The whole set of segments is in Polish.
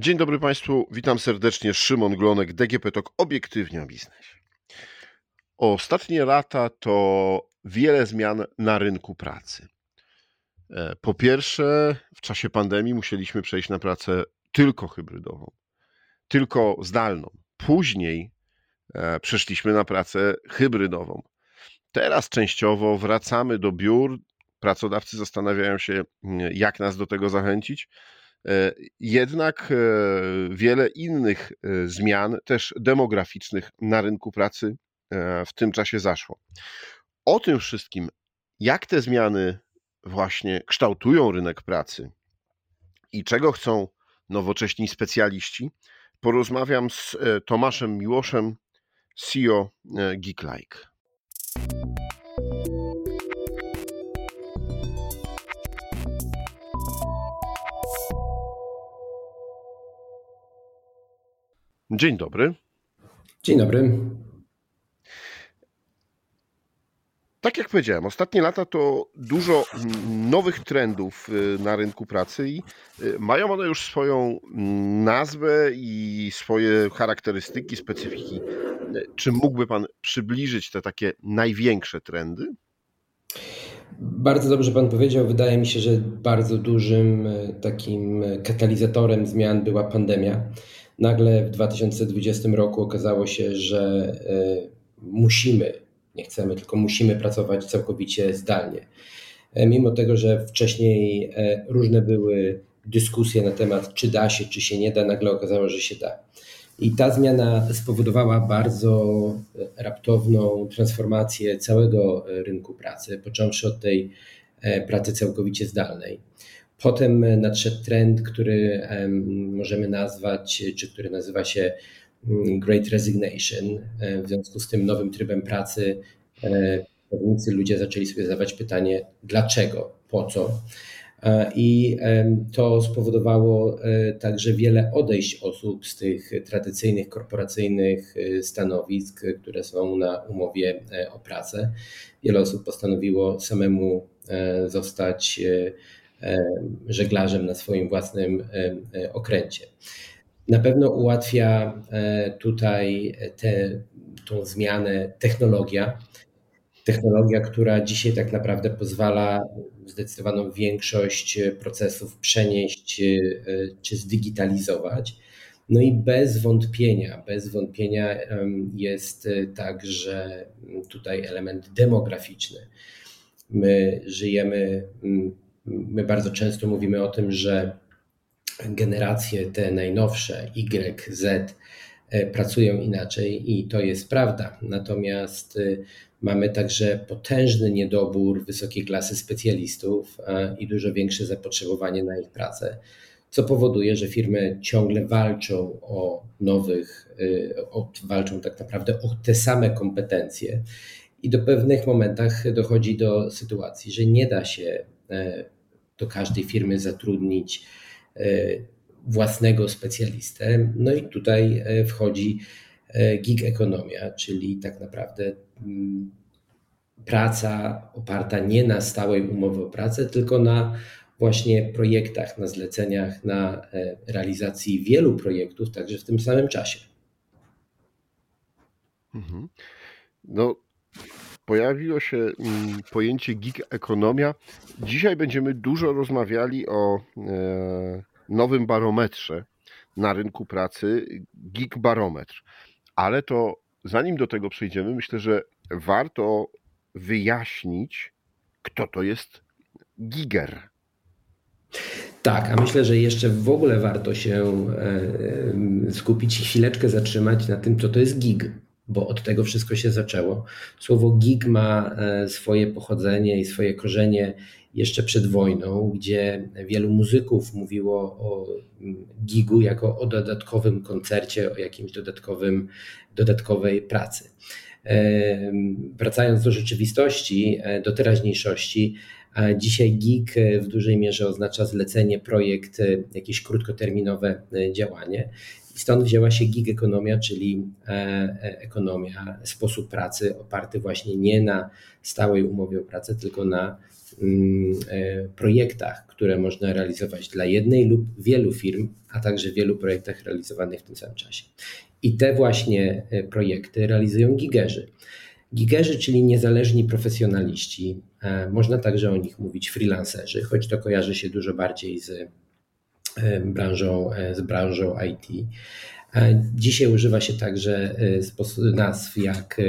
Dzień dobry Państwu, witam serdecznie. Szymon Glonek, DGP TOK, obiektywnie o biznesie. Ostatnie lata to wiele zmian na rynku pracy. E, po pierwsze, w czasie pandemii musieliśmy przejść na pracę tylko hybrydową, tylko zdalną. Później e, przeszliśmy na pracę hybrydową. Teraz częściowo wracamy do biur. Pracodawcy zastanawiają się, jak nas do tego zachęcić. E, jednak wiele innych zmian, też demograficznych na rynku pracy w tym czasie zaszło. O tym wszystkim, jak te zmiany właśnie kształtują rynek pracy i czego chcą nowocześni specjaliści, porozmawiam z e, Tomaszem Miłoszem, CEO e, Geeklike. Dzień dobry. Dzień dobry. Tak jak powiedziałem, ostatnie lata to dużo nowych trendów y, na rynku pracy i y, mają one już swoją nazwę i swoje charakterystyki, specyfiki. Czy mógłby Pan przybliżyć te takie największe trendy? Bardzo dobrze Pan powiedział. Wydaje mi się, że bardzo dużym y, takim katalizatorem zmian była pandemia. Nagle w 2020 roku okazało się, że musimy nie chcemy, tylko musimy pracować całkowicie zdalnie. E, mimo tego, że wcześniej e, różne były dyskusje na temat, czy da się, czy się nie da, nagle okazało, że się da. I ta zmiana spowodowała bardzo e, raptowną transformację całego rynku pracy, począwszy od tej pracy całkowicie zdalnej. Potem nadszedł trend, który możemy nazwać, czy który nazywa się Mm, Great Resignation. E, w związku z tym nowym trybem pracy e, pracownicy, ludzie zaczęli sobie zadawać pytanie, dlaczego, po co. E, I to spowodowało także wiele odejść osób z tych tradycyjnych korporacyjnych stanowisk, które są na umowie o pracę. Wiele osób postanowiło samemu zostać żeglarzem na swoim własnym okręcie. Na pewno ułatwia e, tutaj tę zmianę technologia. Technologia, która dzisiaj tak naprawdę pozwala zdecydowaną większość procesów przenieść e, czy zdigitalizować. No i bez wątpienia, bez wątpienia jest także tutaj element demograficzny. My żyjemy, my bardzo często mówimy o tym, że generacje te najnowsze Y, Z e, pracują inaczej i to jest prawda. Natomiast e, mamy także potężny niedobór wysokiej klasy specjalistów i dużo większe zapotrzebowanie na ich pracę, co powoduje, że firmy ciągle walczą o nowych, e, o, walczą tak naprawdę o te same kompetencje. I do pewnych momentach dochodzi do sytuacji, że nie da się do każdej firmy zatrudnić E, własnego specjalistę. No i tutaj e, wchodzi e, gig ekonomia, czyli tak naprawdę mm, praca oparta nie na stałej umowie o pracę, tylko na właśnie projektach, na zleceniach, na realizacji wielu projektów, także w tym samym czasie. Mhm. No, pojawiło się mm, pojęcie gig ekonomia. Dzisiaj będziemy dużo rozmawiali o nowym barometrze na rynku pracy, Geek Barometr. Ale to zanim do tego przejdziemy, myślę, że warto wyjaśnić, kto to jest giger. Tak, a myślę, że jeszcze w ogóle warto się e, skupić i chwileczkę zatrzymać na tym, co to jest gig, bo od tego wszystko się zaczęło. Słowo gig ma e, swoje pochodzenie i swoje korzenie jeszcze przed wojną, gdzie wielu muzyków mówiło o gigu jako o dodatkowym koncercie, o jakimś dodatkowym, dodatkowej pracy. Wracając do rzeczywistości, e, do teraźniejszości, dzisiaj gig w dużej mierze oznacza zlecenie, projekt, jakieś krótkoterminowe działanie. Stąd wzięła się gig ekonomia, czyli ekonomia, sposób pracy oparty właśnie nie na stałej umowie o pracę, tylko na mm, projektach, które można realizować dla jednej lub wielu firm, a także wielu projektach realizowanych w tym samym czasie. I te właśnie e, projekty realizują gigerzy. Gigerzy, czyli niezależni profesjonaliści, e, można także o nich mówić freelancerzy, choć to kojarzy się dużo bardziej z e, branżą, z branżą IT. Dzisiaj używa się także nazw jak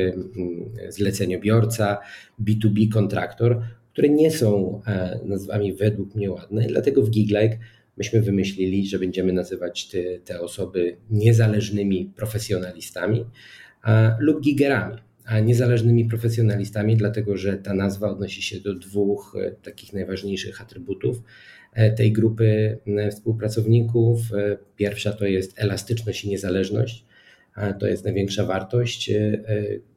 zleceniobiorca, B2B kontraktor, które nie są nazwami według mnie ładne, dlatego w GigLike myśmy wymyślili, że będziemy nazywać te, te osoby niezależnymi profesjonalistami a, lub gigerami. A niezależnymi profesjonalistami, dlatego że ta nazwa odnosi się do dwóch e, takich najważniejszych atrybutów e, tej grupy e, współpracowników. Pierwsza to jest elastyczność i niezależność. To jest największa wartość,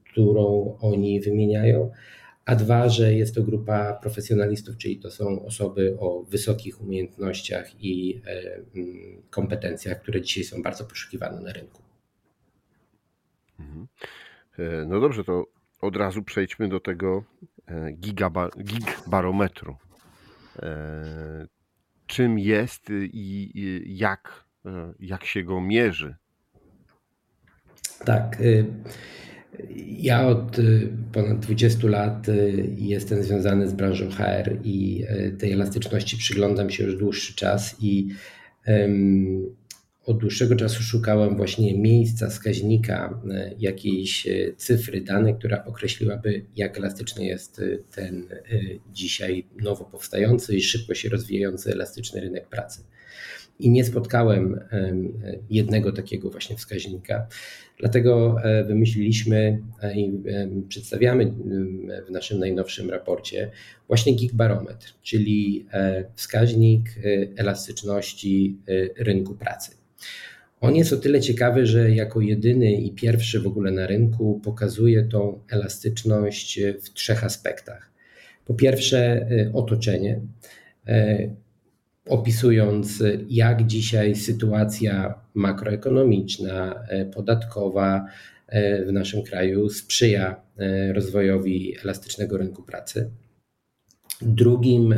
którą oni wymieniają a dwa, że jest to grupa profesjonalistów, czyli to są osoby o wysokich umiejętnościach i e, kompetencjach, które dzisiaj są bardzo poszukiwane na rynku. Mhm. E, no dobrze, to od razu przejdźmy do tego e, gigaba, gig barometru. Czym jest i jak, jak się go mierzy? Tak. Y, ja od y, ponad 20 lat y, jestem związany z branżą HR i tej elastyczności przyglądam się już dłuższy czas i od dłuższego czasu szukałem właśnie miejsca, wskaźnika, jakiejś cyfry, danej, która określiłaby, jak elastyczny jest ten dzisiaj nowo powstający i szybko się rozwijający elastyczny rynek pracy i nie spotkałem jednego takiego właśnie wskaźnika. Dlatego e, wymyśliliśmy e, i przedstawiamy w naszym najnowszym raporcie właśnie Geek Barometr, czyli e, wskaźnik elastyczności rynku pracy. On jest o tyle ciekawy, że jako jedyny i pierwszy w ogóle na rynku pokazuje tą elastyczność w trzech aspektach. Po pierwsze, otoczenie opisując, jak dzisiaj sytuacja makroekonomiczna, e, podatkowa e, w naszym kraju sprzyja e, rozwojowi elastycznego rynku pracy. Drugim,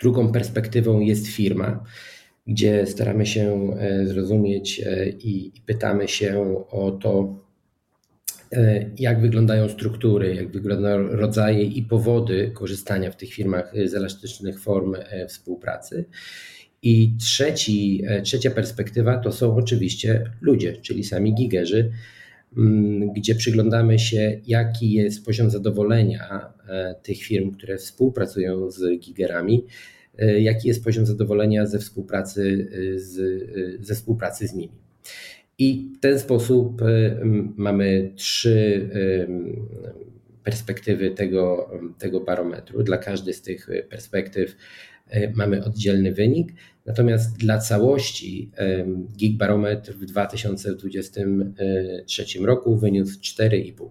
drugą perspektywą jest firma, gdzie staramy się zrozumieć i pytamy się o to, E, jak wyglądają struktury, jak wyglądają rodzaje i powody korzystania w tych firmach z elastycznych form e, współpracy. I trzeci, e, trzecia perspektywa to są oczywiście ludzie, czyli sami gigerzy, mm, gdzie przyglądamy się, jaki jest poziom zadowolenia tych firm, które współpracują z gigerami, jaki jest poziom zadowolenia ze współpracy z, ze współpracy z nimi. I w ten sposób e, mamy trzy e, perspektywy tego, tego barometru. Dla każdej z tych perspektyw e, mamy oddzielny wynik. Natomiast dla całości Geek Barometr w 2023 roku wyniósł 4,5.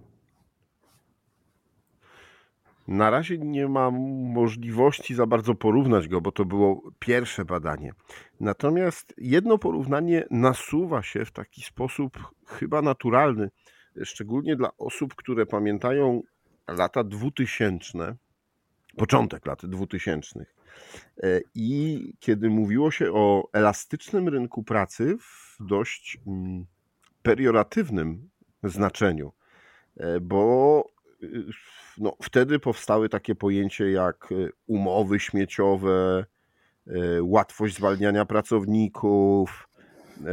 Na razie nie mam możliwości za bardzo porównać go, bo to było pierwsze badanie. Natomiast jedno porównanie nasuwa się w taki sposób chyba naturalny, szczególnie dla osób, które pamiętają lata 2000, początek lat 2000. E, I kiedy mówiło się o elastycznym rynku pracy w dość mm, perioratywnym znaczeniu, e, bo no, wtedy powstały takie pojęcie jak y, umowy śmieciowe, y, łatwość zwalniania pracowników. Y,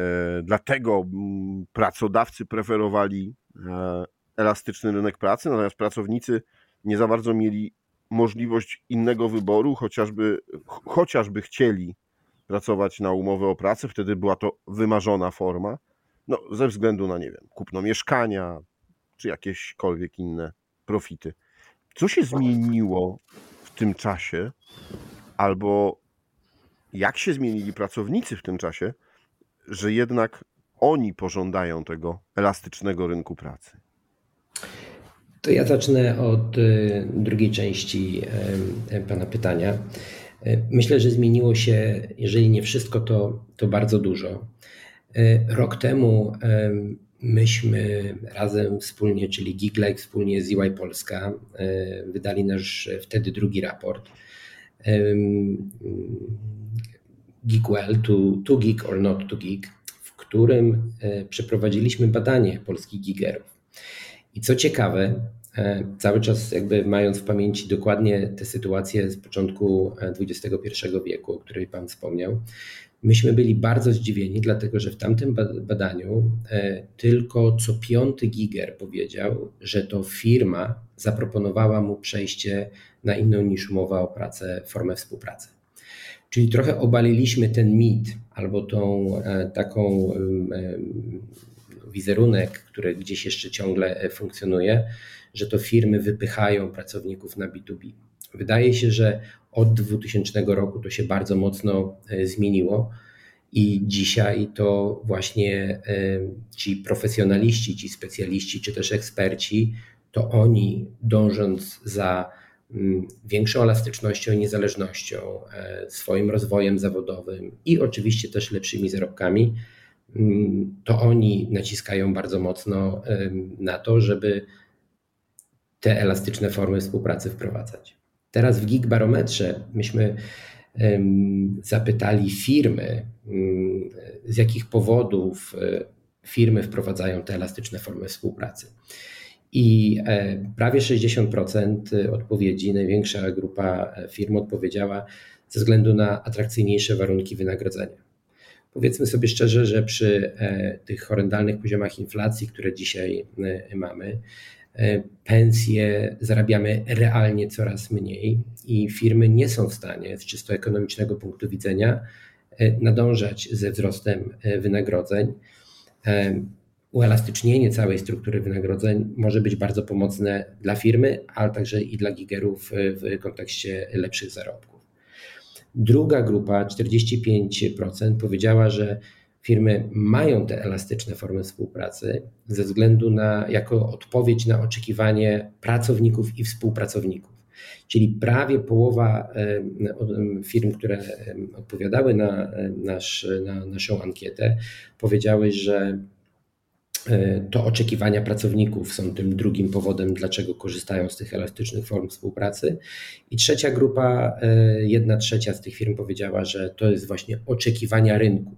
dlatego mm, pracodawcy preferowali e, elastyczny rynek pracy, natomiast pracownicy nie za bardzo mieli możliwość innego wyboru, chociażby, chociażby chcieli pracować na umowę o pracę, wtedy była to wymarzona forma, no, ze względu na, nie wiem, kupno mieszkania, czy jakieśkolwiek inne profity. Co się zmieniło w tym czasie, albo jak się zmienili pracownicy w tym czasie, że jednak oni pożądają tego elastycznego rynku pracy? To ja zacznę od y, drugiej części Pana pytania. Y, myślę, że zmieniło się, jeżeli nie wszystko, to, to bardzo dużo. Y, rok temu myśmy razem wspólnie, czyli Giglike wspólnie z EY Polska, wydali nasz wtedy drugi raport. Geekwell, to, to geek or not to geek, w którym przeprowadziliśmy badanie polskich gigerów. I co ciekawe, e, cały czas jakby mając w pamięci dokładnie te sytuacje z początku XXI e, wieku, o której Pan wspomniał, myśmy byli bardzo zdziwieni, dlatego że w tamtym badaniu e, tylko co piąty giger powiedział, że to firma zaproponowała mu przejście na inną niż umowa o pracę, formę współpracy. Czyli trochę obaliliśmy ten mit albo tą taką wizerunek, który gdzieś jeszcze ciągle e, funkcjonuje, że to firmy wypychają pracowników na B2B. Wydaje się, że od 2000 roku to się bardzo mocno e, zmieniło. I dzisiaj to właśnie e, ci profesjonaliści, ci specjaliści, czy też eksperci, to oni dążąc za mm, większą elastycznością i niezależnością, swoim rozwojem zawodowym i oczywiście też lepszymi zarobkami, to oni naciskają bardzo mocno na to, żeby te elastyczne formy współpracy wprowadzać. Teraz w Gig Barometrze myśmy zapytali firmy, z jakich powodów e, firmy wprowadzają te elastyczne formy współpracy. I e, prawie 60% odpowiedzi, największa grupa firm odpowiedziała ze względu na atrakcyjniejsze warunki wynagrodzenia. Powiedzmy sobie szczerze, że przy e, tych horrendalnych poziomach inflacji, które dzisiaj e, mamy, e, pensje zarabiamy realnie coraz mniej i firmy nie są w stanie z czysto ekonomicznego punktu widzenia nadążać ze wzrostem wynagrodzeń. Uelastycznienie całej struktury wynagrodzeń może być bardzo pomocne dla firmy, ale także i dla gigerów w kontekście lepszych zarobków. Druga grupa, 45%, powiedziała, że firmy mają te elastyczne formy współpracy ze względu na, jako odpowiedź na oczekiwanie pracowników i współpracowników. Czyli prawie połowa firm, które odpowiadały na, nasz, na naszą ankietę, powiedziały, że E, to oczekiwania pracowników są tym drugim powodem, dlaczego korzystają z tych elastycznych form współpracy. I trzecia grupa, e, jedna trzecia z tych firm powiedziała, że to jest właśnie oczekiwania rynku.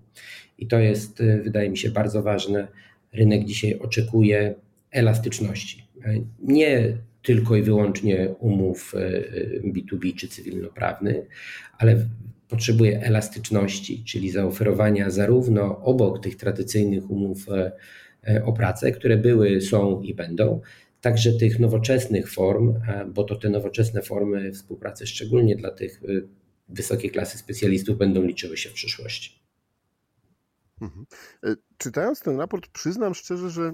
I to jest, e, wydaje mi się, bardzo ważne. Rynek dzisiaj oczekuje elastyczności. Nie tylko i wyłącznie umów B2B czy cywilnoprawnych, ale potrzebuje elastyczności, czyli zaoferowania zarówno obok tych tradycyjnych umów E, o pracę, które były, są i będą, także tych nowoczesnych form, e, bo to te nowoczesne formy współpracy, szczególnie dla tych e, wysokiej klasy specjalistów, będą liczyły się w przyszłości. Mhm. Czytając ten raport, przyznam szczerze, że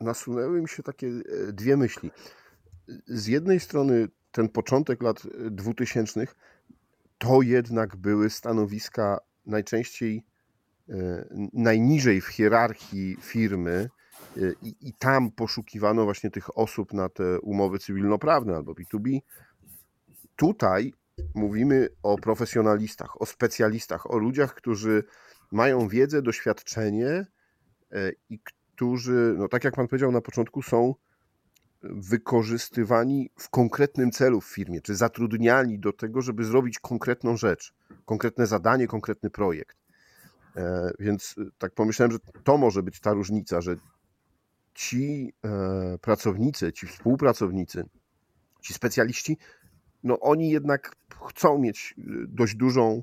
nasunęły mi się takie dwie myśli. Z jednej strony ten początek lat 2000 to jednak były stanowiska najczęściej E, najniżej w hierarchii firmy e, i, i, tam poszukiwano właśnie tych osób na te umowy cywilnoprawne albo B2B. Tutaj mówimy o profesjonalistach, o specjalistach, o ludziach, którzy mają wiedzę, doświadczenie e, i którzy, no tak jak Pan powiedział na początku, są wykorzystywani w konkretnym celu w firmie, czy zatrudniani do tego, żeby zrobić konkretną rzecz, konkretne zadanie, konkretny projekt. E, więc y, tak pomyślałem, że to może być ta różnica, że ci e, pracownicy, ci współpracownicy, ci specjaliści, no oni jednak chcą mieć dość dużą e,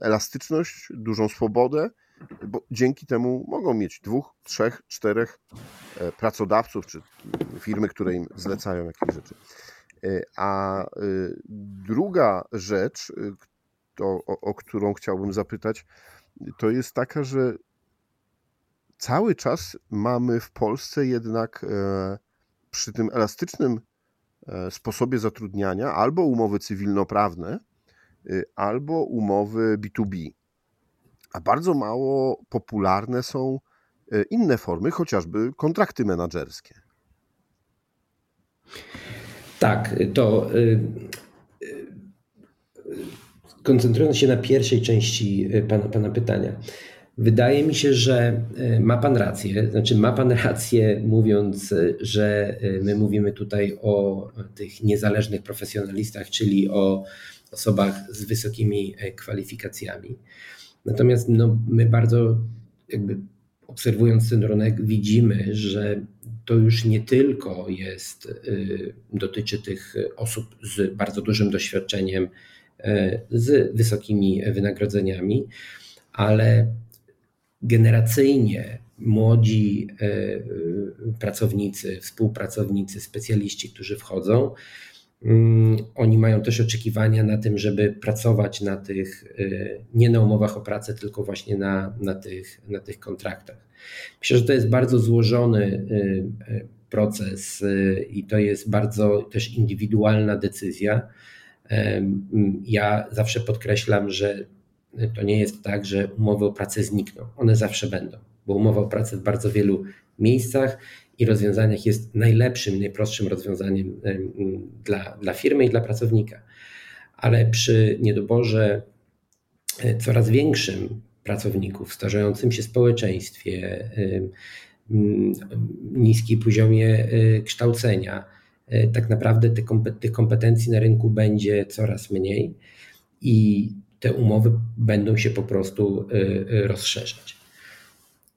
elastyczność, dużą swobodę, bo dzięki temu mogą mieć dwóch, trzech, czterech pracodawców, czy firmy, które im zlecają jakieś rzeczy. A y, druga rzecz, to, o, o którą chciałbym zapytać, to jest taka, że cały czas mamy w Polsce jednak e, przy tym elastycznym e, sposobie zatrudniania albo umowy cywilnoprawne, e, albo umowy B2B. A bardzo mało popularne są inne formy, chociażby kontrakty menedżerskie. Tak, to koncentrując się na pierwszej części pana, pana pytania. Wydaje mi się, że ma Pan rację. Znaczy, ma Pan rację, mówiąc, że my mówimy tutaj o tych niezależnych profesjonalistach, czyli o osobach z wysokimi kwalifikacjami. Natomiast no, my bardzo jakby obserwując ten rynek widzimy, że to już nie tylko jest, y, dotyczy tych osób z bardzo dużym doświadczeniem, y, z wysokimi wynagrodzeniami, ale generacyjnie młodzi pracownicy, współpracownicy, specjaliści, którzy wchodzą, oni mają też oczekiwania na tym, żeby pracować na tych, y, nie na umowach o pracę, tylko właśnie na, na, tych, na tych kontraktach. Myślę, że to jest bardzo złożony y, y, proces i to jest bardzo też indywidualna decyzja. Ja zawsze podkreślam, że to nie jest tak, że umowy o pracę znikną. One zawsze będą, bo umowa o pracę w bardzo wielu miejscach i rozwiązaniach jest najlepszym, najprostszym rozwiązaniem dla, dla firmy i dla pracownika. Ale przy niedoborze e, coraz większym pracowników, starzejącym się społeczeństwie, niskim poziomie e, kształcenia, e, tak naprawdę tych kompetencji na rynku będzie coraz mniej i te umowy będą się po prostu rozszerzać.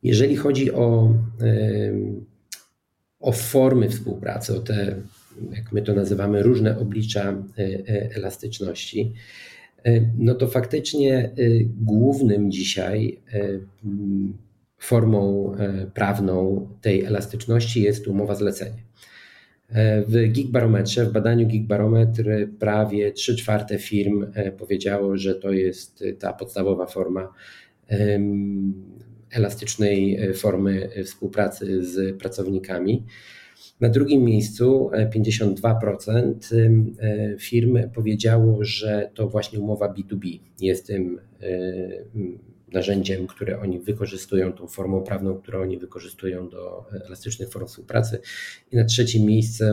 Jeżeli chodzi o o formy współpracy, o te, jak my to nazywamy, różne oblicza e, e, elastyczności, e, no to faktycznie głównym dzisiaj formą prawną tej elastyczności jest umowa zlecenie. W Geekbarometrze, w badaniu Geekbarometr prawie 3 czwarte firm powiedziało, że to jest ta podstawowa forma elastycznej e, formy e, współpracy z pracownikami. Na drugim miejscu 52% e, firm powiedziało, że to właśnie umowa B2B jest tym narzędziem, które oni wykorzystują, tą formą prawną, którą oni wykorzystują do elastycznych form współpracy. I na trzecim miejscu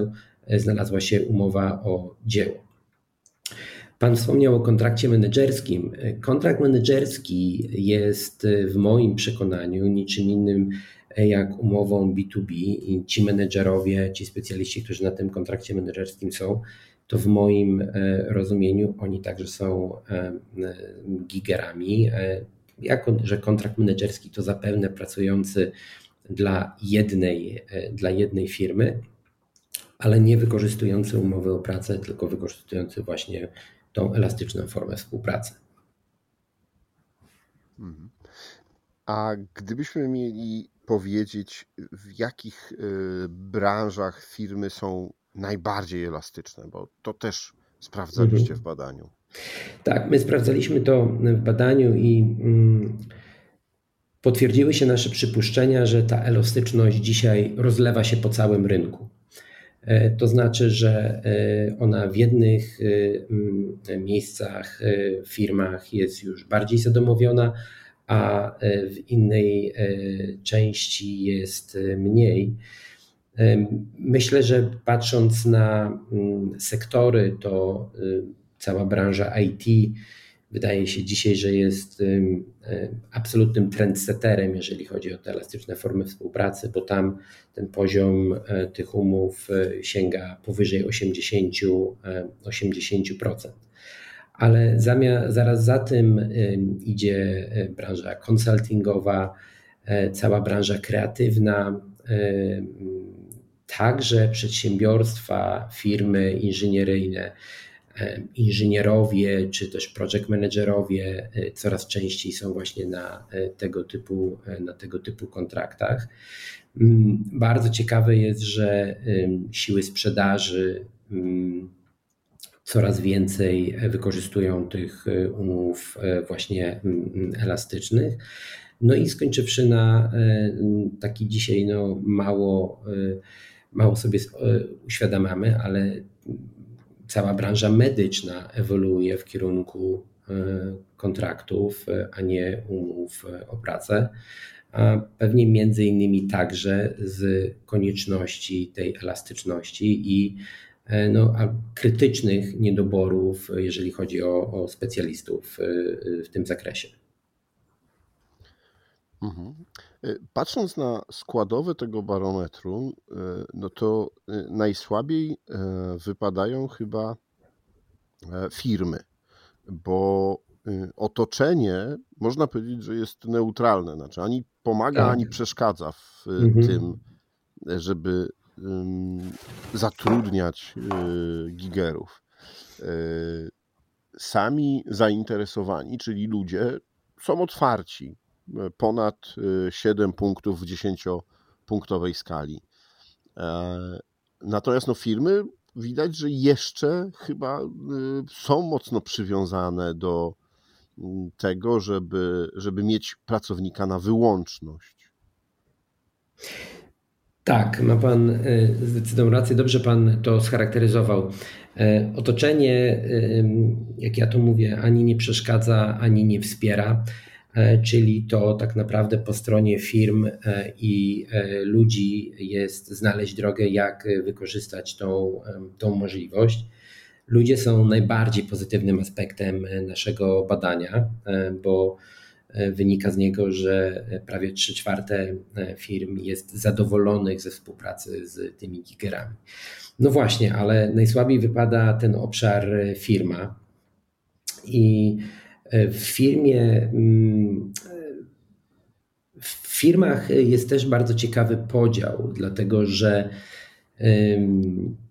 znalazła się umowa o dzieło. Pan wspomniał o kontrakcie menedżerskim. Kontrakt menedżerski jest w moim przekonaniu niczym innym jak umową B2B i ci menedżerowie, ci specjaliści, którzy na tym kontrakcie menedżerskim są, to w moim e, rozumieniu oni także są e, gigerami. E, jako, że kontrakt menedżerski to zapewne pracujący dla jednej, dla jednej firmy, ale nie wykorzystujący umowy o pracę, tylko wykorzystujący właśnie tą elastyczną formę współpracy. Mhm. A gdybyśmy mieli powiedzieć, w jakich y, branżach firmy są najbardziej elastyczne, bo to też sprawdzaliście mhm. w badaniu. Tak, my sprawdzaliśmy to w badaniu i mm, potwierdziły się nasze przypuszczenia, że ta elastyczność dzisiaj rozlewa się po całym rynku. E, to znaczy, że e, ona w jednych e, miejscach, firmach jest już bardziej zadomowiona, a w innej części jest mniej. Myślę, że patrząc na sektory, to cała branża IT wydaje się dzisiaj, że jest absolutnym trendsetterem, jeżeli chodzi o te elastyczne formy współpracy, bo tam ten poziom e, tych umów e, sięga powyżej 80, 80%. E, Ale zamiast, zaraz za tym idzie branża konsultingowa, cała branża kreatywna, także przedsiębiorstwa, firmy inżynieryjne inżynierowie czy też project managerowie e, coraz częściej są właśnie na e, tego typu, na tego typu kontraktach. Mm, bardzo ciekawe jest, że siły sprzedaży mm, coraz więcej wykorzystują tych umów właśnie elastycznych. No i skończywszy na taki dzisiaj no mało, mało sobie uświadamiamy, ale cała branża medyczna ewoluuje w kierunku e, kontraktów, a nie umów o pracę. A pewnie między innymi także z konieczności tej elastyczności i no, krytycznych niedoborów, jeżeli chodzi o, o specjalistów w tym zakresie. Mhm. Patrząc na składowe tego barometru, no to najsłabiej wypadają chyba E, firmy, bo y, otoczenie można powiedzieć, że jest neutralne, znaczy ani pomaga, tak. ani przeszkadza w y, mhm. tym, żeby zatrudniać y, gigerów. Sami zainteresowani, czyli ludzie, są otwarci. Ponad 7 punktów w 10-punktowej skali. E, natomiast no, firmy widać, że jeszcze chyba y, są mocno przywiązane do mm, tego, żeby, żeby mieć pracownika na wyłączność. Tak, ma Pan y, zdecydowaną rację. Dobrze Pan to scharakteryzował. E, otoczenie, jak ja to mówię, ani nie przeszkadza, ani nie wspiera. E, czyli to tak naprawdę po stronie firm e, i e, ludzi jest znaleźć drogę, jak wykorzystać tą, tą możliwość. Ludzie są najbardziej pozytywnym aspektem naszego badania, bo wynika z niego, że prawie 3 czwarte firm jest zadowolonych ze współpracy z tymi gigerami. No właśnie, ale najsłabiej wypada ten obszar firma i w firmie, mm, w firmach jest też bardzo ciekawy podział, dlatego że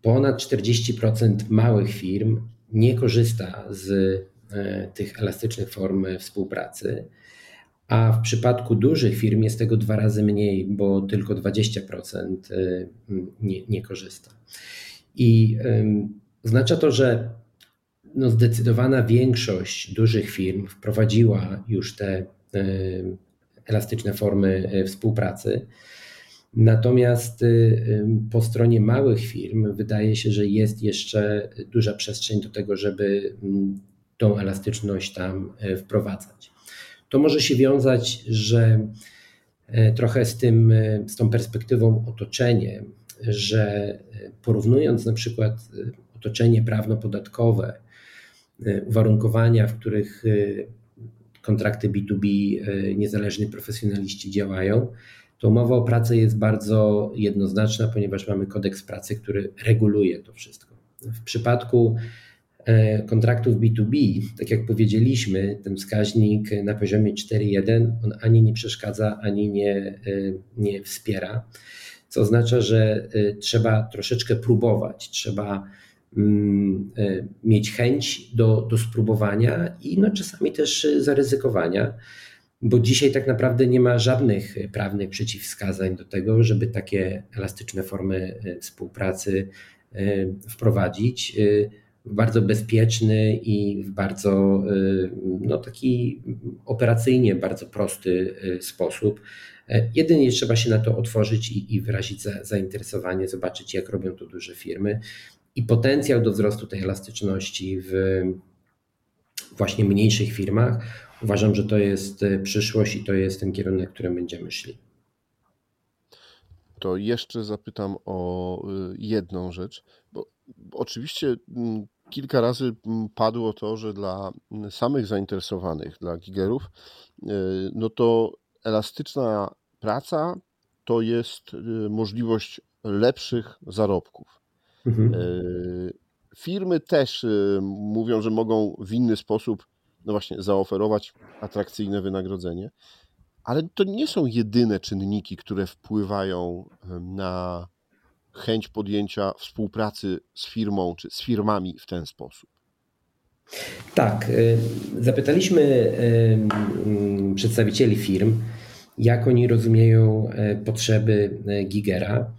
ponad 40% małych firm nie korzysta z e, tych elastycznych form współpracy, a w przypadku dużych firm jest tego dwa razy mniej, bo tylko 20% e, nie, nie korzysta. I oznacza to, że no zdecydowana większość dużych firm wprowadziła już te e, elastyczne formy e, współpracy. Natomiast e, po stronie małych firm wydaje się, że jest jeszcze duża przestrzeń do tego, żeby tą elastyczność tam wprowadzać. To może się wiązać, że trochę z, tym, z tą perspektywą otoczenia, że porównując na przykład otoczenie prawno-podatkowe uwarunkowania, w których e, kontrakty B2B e, niezależni profesjonaliści działają, to umowa o pracę jest bardzo jednoznaczna, ponieważ mamy kodeks pracy, który reguluje to wszystko. W przypadku kontraktów B2B, tak jak powiedzieliśmy, ten wskaźnik na poziomie 4.1, on ani nie przeszkadza, ani nie, nie wspiera, co oznacza, że trzeba troszeczkę próbować, trzeba mieć chęć do, do spróbowania i no czasami też zaryzykowania, bo dzisiaj tak naprawdę nie ma żadnych prawnych przeciwwskazań do tego, żeby takie elastyczne formy e, współpracy e, wprowadzić w bardzo bezpieczny i w bardzo no, taki operacyjnie bardzo prosty sposób. Jedynie trzeba się na to otworzyć i, i wyrazić za, zainteresowanie, zobaczyć, jak robią to duże firmy i potencjał do wzrostu tej elastyczności w właśnie mniejszych firmach. Uważam, że to jest e, przyszłość i to jest ten kierunek, którym będziemy szli. To jeszcze zapytam o e, jedną rzecz, bo oczywiście kilka razy padło to, że dla samych zainteresowanych, dla gigerów, e, no to elastyczna praca to jest możliwość lepszych zarobków. Mhm. E, firmy też e, mówią, że mogą w inny sposób, no właśnie, zaoferować atrakcyjne wynagrodzenie, ale to nie są jedyne czynniki, które wpływają e, na chęć podjęcia współpracy z firmą czy z firmami w ten sposób. Tak. Zapytaliśmy przedstawicieli firm, jak oni rozumieją potrzeby Gigera.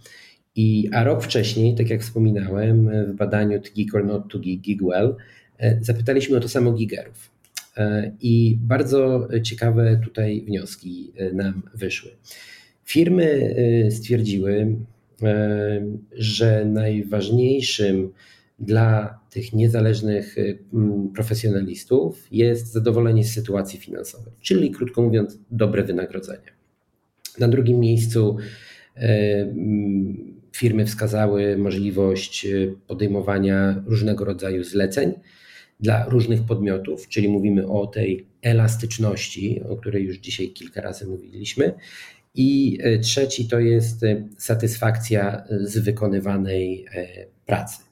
I, a rok wcześniej, tak jak wspominałem, w badaniu To or Not to Geek, Geek Well, e, zapytaliśmy o to samo gigerów. E, I bardzo ciekawe tutaj wnioski e, nam wyszły. Firmy stwierdziły, że najważniejszym dla tych niezależnych profesjonalistów jest zadowolenie z sytuacji finansowej, czyli krótko mówiąc, dobre wynagrodzenie. Na drugim miejscu firmy wskazały możliwość podejmowania różnego rodzaju zleceń dla różnych podmiotów, czyli mówimy o tej elastyczności, o której już dzisiaj kilka razy mówiliśmy. I e, trzeci to jest e, satysfakcja z wykonywanej pracy.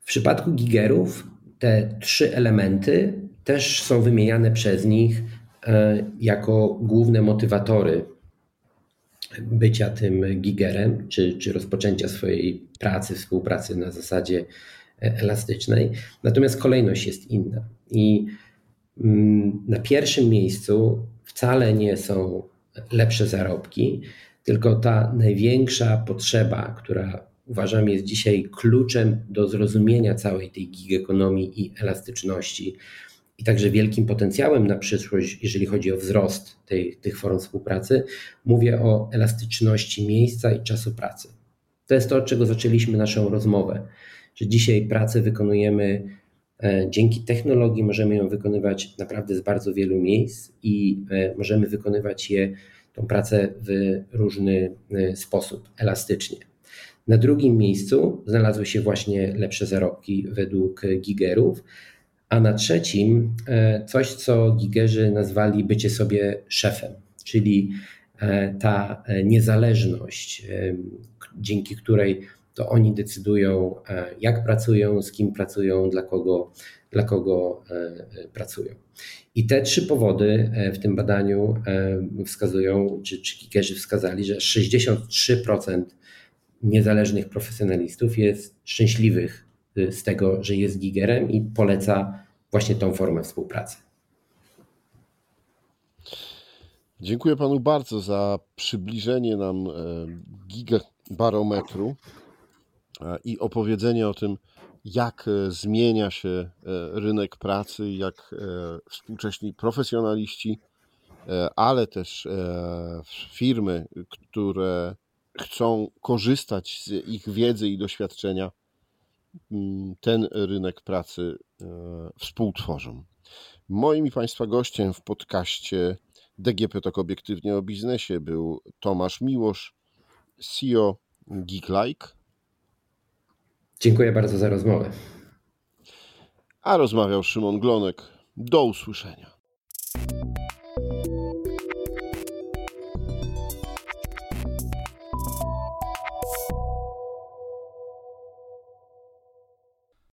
W przypadku gigerów te trzy elementy też są wymieniane przez nich jako główne motywatory bycia tym gigerem, czy, czy rozpoczęcia swojej pracy, współpracy na zasadzie elastycznej. Natomiast kolejność jest inna. I mm, na pierwszym miejscu wcale nie są lepsze zarobki, tylko ta największa potrzeba, która uważam jest dzisiaj kluczem do zrozumienia całej tej gig ekonomii i elastyczności i także wielkim potencjałem na przyszłość, jeżeli chodzi o wzrost tej, tych form współpracy, mówię o elastyczności miejsca i czasu pracy. To jest to, od czego zaczęliśmy naszą rozmowę że dzisiaj pracę wykonujemy e, dzięki technologii, możemy ją wykonywać naprawdę z bardzo wielu miejsc i e, możemy wykonywać je, tą pracę w różny e, sposób, elastycznie. Na drugim miejscu znalazły się właśnie lepsze zarobki według gigerów, a na trzecim coś, co gigerzy nazwali bycie sobie szefem, czyli ta niezależność, dzięki której to oni decydują, e, jak pracują, z kim pracują, dla kogo, dla kogo e, e, pracują. I te trzy powody w tym badaniu wskazują, czy, czy kikerzy wskazali, że 63% niezależnych profesjonalistów jest szczęśliwych z tego, że jest gigerem i poleca właśnie tą formę współpracy. Dziękuję panu bardzo za przybliżenie nam gigabarometru i opowiedzenie o tym, jak e, zmienia się e, rynek pracy, jak e, współcześni profesjonaliści, ale też firmy, które chcą korzystać z ich wiedzy i doświadczenia, ten rynek pracy współtworzą. Moim i Państwa gościem w podcaście DGP Tok Obiektywnie o Biznesie był Tomasz Miłosz, CEO Geeklike. Dziękuję bardzo za rozmowę. A rozmawiał Szymon Glonek. Do usłyszenia.